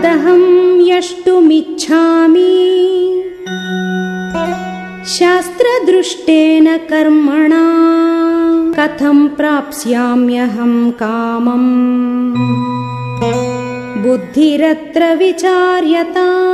तदहं यष्टुमिच्छामि। शास्त्रदृष्टेन कर्मणा कथं प्राप्स्याम्यहं कामम्। बुद्धिरत्र विचार्यता